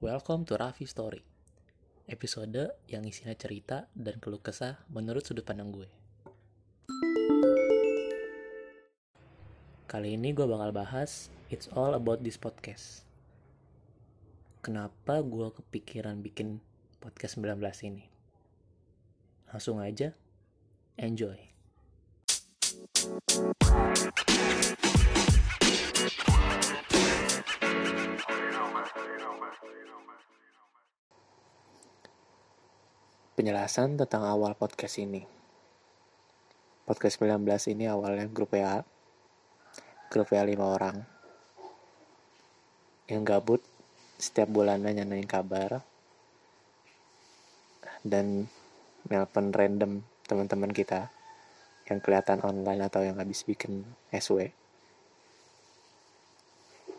Welcome to Raffi Story Episode yang isinya cerita dan keluh kesah menurut sudut pandang gue. Kali ini gue bakal bahas It's all about this podcast. Kenapa gue kepikiran bikin podcast 19 ini? Langsung aja Enjoy Penjelasan tentang awal podcast ini. Podcast 19 ini awalnya grup WA. Grup WA 5 orang. Yang gabut setiap bulannya nyanyiin kabar. Dan nelpon random teman-teman kita yang kelihatan online atau yang habis bikin SW.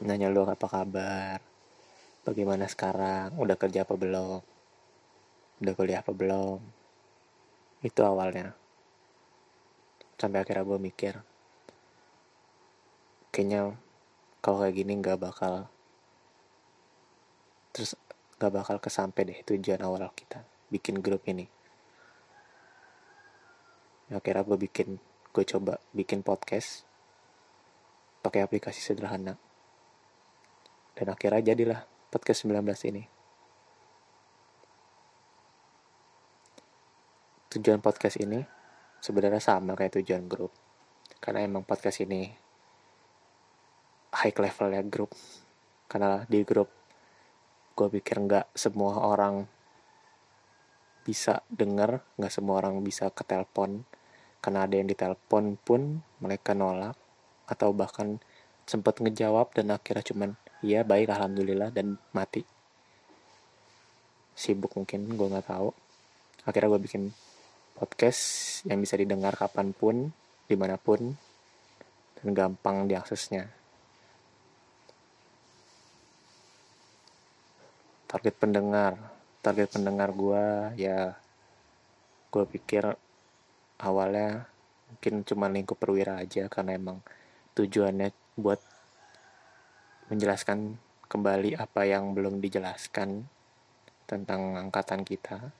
Nanya lu apa kabar, bagaimana sekarang, udah kerja apa belum, udah kuliah apa belum? Itu awalnya. Sampai akhirnya gue mikir kayaknya kalau kayak gini nggak bakal terus nggak bakal kesampe deh tujuan awal kita bikin grup ini. Akhirnya gue bikin gue coba bikin podcast pakai aplikasi sederhana. Dan akhirnya jadilah podcast 19 ini tujuan podcast ini sebenarnya sama kayak tujuan grup. Karena emang podcast ini high level ya grup. Karena di grup gue pikir nggak semua orang bisa denger nggak semua orang bisa ke telepon karena ada yang ditelepon pun mereka nolak atau bahkan sempat ngejawab dan akhirnya cuman iya baik alhamdulillah dan mati. Sibuk mungkin gue nggak tahu. Akhirnya gue bikin podcast yang bisa didengar kapan pun, di mana pun, dan gampang diaksesnya. Target pendengar, target pendengar gue ya, gue pikir awalnya mungkin cuma lingkup perwira aja karena emang tujuannya buat menjelaskan kembali apa yang belum dijelaskan tentang angkatan kita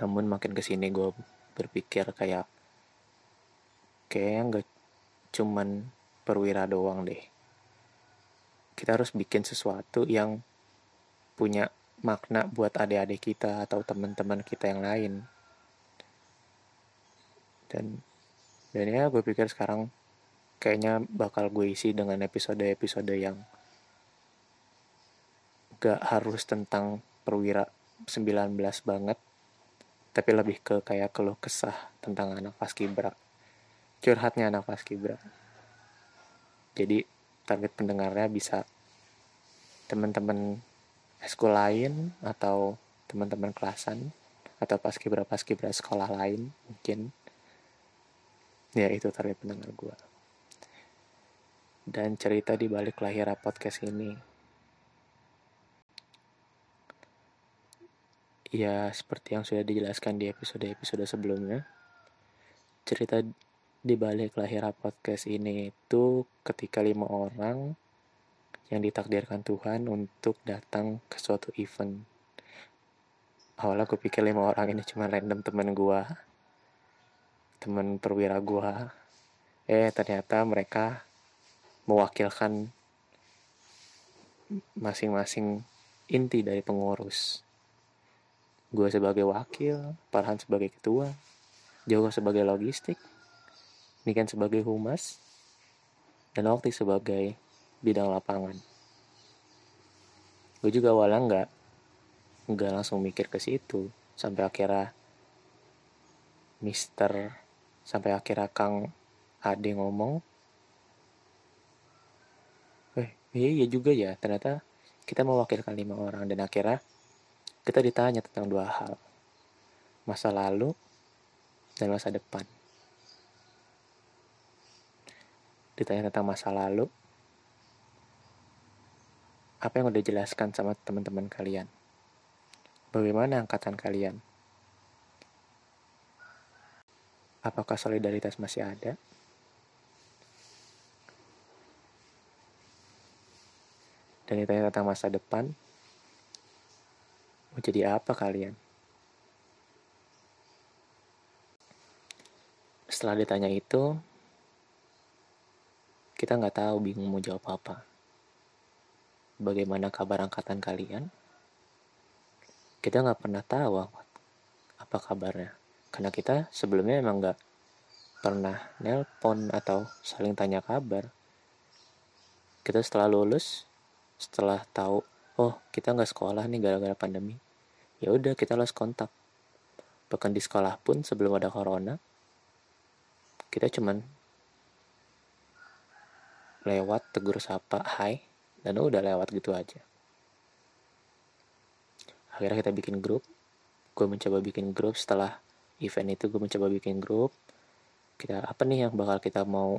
namun makin ke sini gue berpikir kayak kayaknya nggak cuman perwira doang deh. Kita harus bikin sesuatu yang punya makna buat adik-adik kita atau teman-teman kita yang lain. Dan dan ya gue pikir sekarang kayaknya bakal gue isi dengan episode-episode yang gak harus tentang perwira 19 banget tapi lebih ke kayak keluh kesah tentang anak paskibra curhatnya anak paskibra jadi target pendengarnya bisa teman-teman eskul lain atau teman-teman kelasan atau paskibra paskibra sekolah lain mungkin. Ya itu target pendengar gue dan cerita di balik lahir podcast ini Ya, seperti yang sudah dijelaskan di episode-episode sebelumnya, cerita di balik lahir podcast ini itu ketika lima orang yang ditakdirkan Tuhan untuk datang ke suatu event. Awalnya aku pikir lima orang ini cuma random temen gua, temen perwira gua. Eh, ternyata mereka mewakilkan masing-masing inti dari pengurus gue sebagai wakil, Farhan sebagai ketua, Jawa sebagai logistik, Niken sebagai humas, dan Okti sebagai bidang lapangan. Gue juga awalnya nggak nggak langsung mikir ke situ sampai akhirnya Mister sampai akhirnya Kang Ade ngomong, eh iya, iya juga ya ternyata kita mewakilkan lima orang dan akhirnya kita ditanya tentang dua hal, masa lalu dan masa depan. Ditanya tentang masa lalu, apa yang udah jelaskan sama teman-teman kalian? Bagaimana angkatan kalian? Apakah solidaritas masih ada? dan ditanya tentang masa depan, mau jadi apa kalian? Setelah ditanya itu, kita nggak tahu bingung mau jawab apa. Bagaimana kabar angkatan kalian? Kita nggak pernah tahu apa kabarnya. Karena kita sebelumnya emang nggak pernah nelpon atau saling tanya kabar. Kita setelah lulus, setelah tahu, oh kita nggak sekolah nih gara-gara pandemi, ya udah kita lost kontak. Bahkan di sekolah pun sebelum ada corona, kita cuman lewat tegur sapa hai dan udah lewat gitu aja. Akhirnya kita bikin grup gue mencoba bikin grup. Setelah event itu gue mencoba bikin grup. Kita apa nih yang bakal kita mau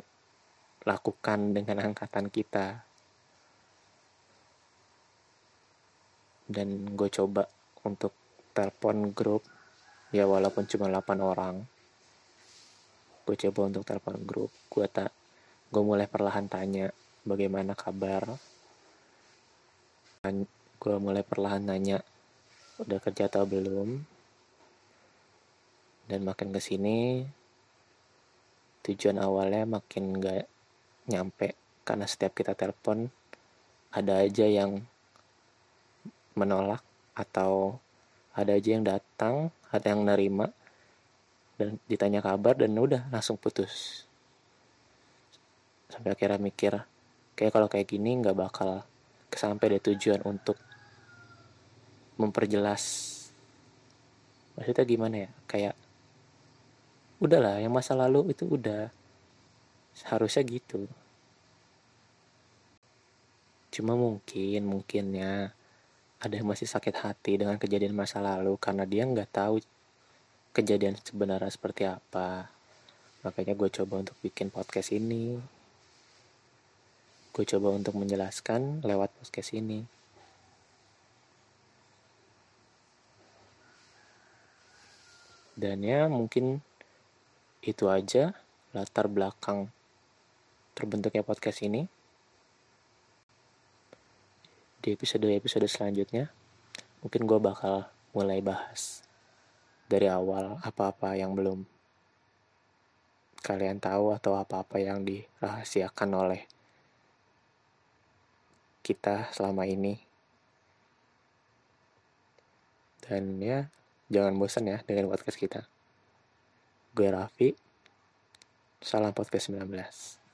lakukan dengan angkatan kita? Dan gue coba untuk telepon grup ya walaupun cuma 8 orang. Gue coba untuk telepon grup. Gue tak gue mulai perlahan tanya bagaimana kabar? Gue mulai perlahan nanya udah kerja atau belum? Dan makin ke sini tujuan awalnya makin gak nyampe. Karena setiap kita telepon ada aja yang menolak atau ada aja yang datang ada yang nerima dan ditanya kabar dan udah langsung putus. Sampai akhirnya mikir kayak kalau kayak gini nggak bakal kesampai deh tujuan untuk memperjelas. Maksudnya gimana ya? Kayak udahlah yang masa lalu itu udah. Harusnya gitu. Cuma mungkin mungkinnya ada yang masih sakit hati dengan kejadian masa lalu karena dia nggak tahu kejadian sebenarnya seperti apa. Makanya gue coba untuk bikin podcast ini. Gue coba untuk menjelaskan lewat podcast ini. Dan ya mungkin itu aja latar belakang terbentuknya podcast ini. Di episode-episode selanjutnya, mungkin gue bakal mulai bahas dari awal apa-apa yang belum kalian tahu atau apa-apa yang dirahasiakan oleh kita selama ini. Dan ya, jangan bosan ya dengan podcast kita. Gue Raffi, salam podcast 19.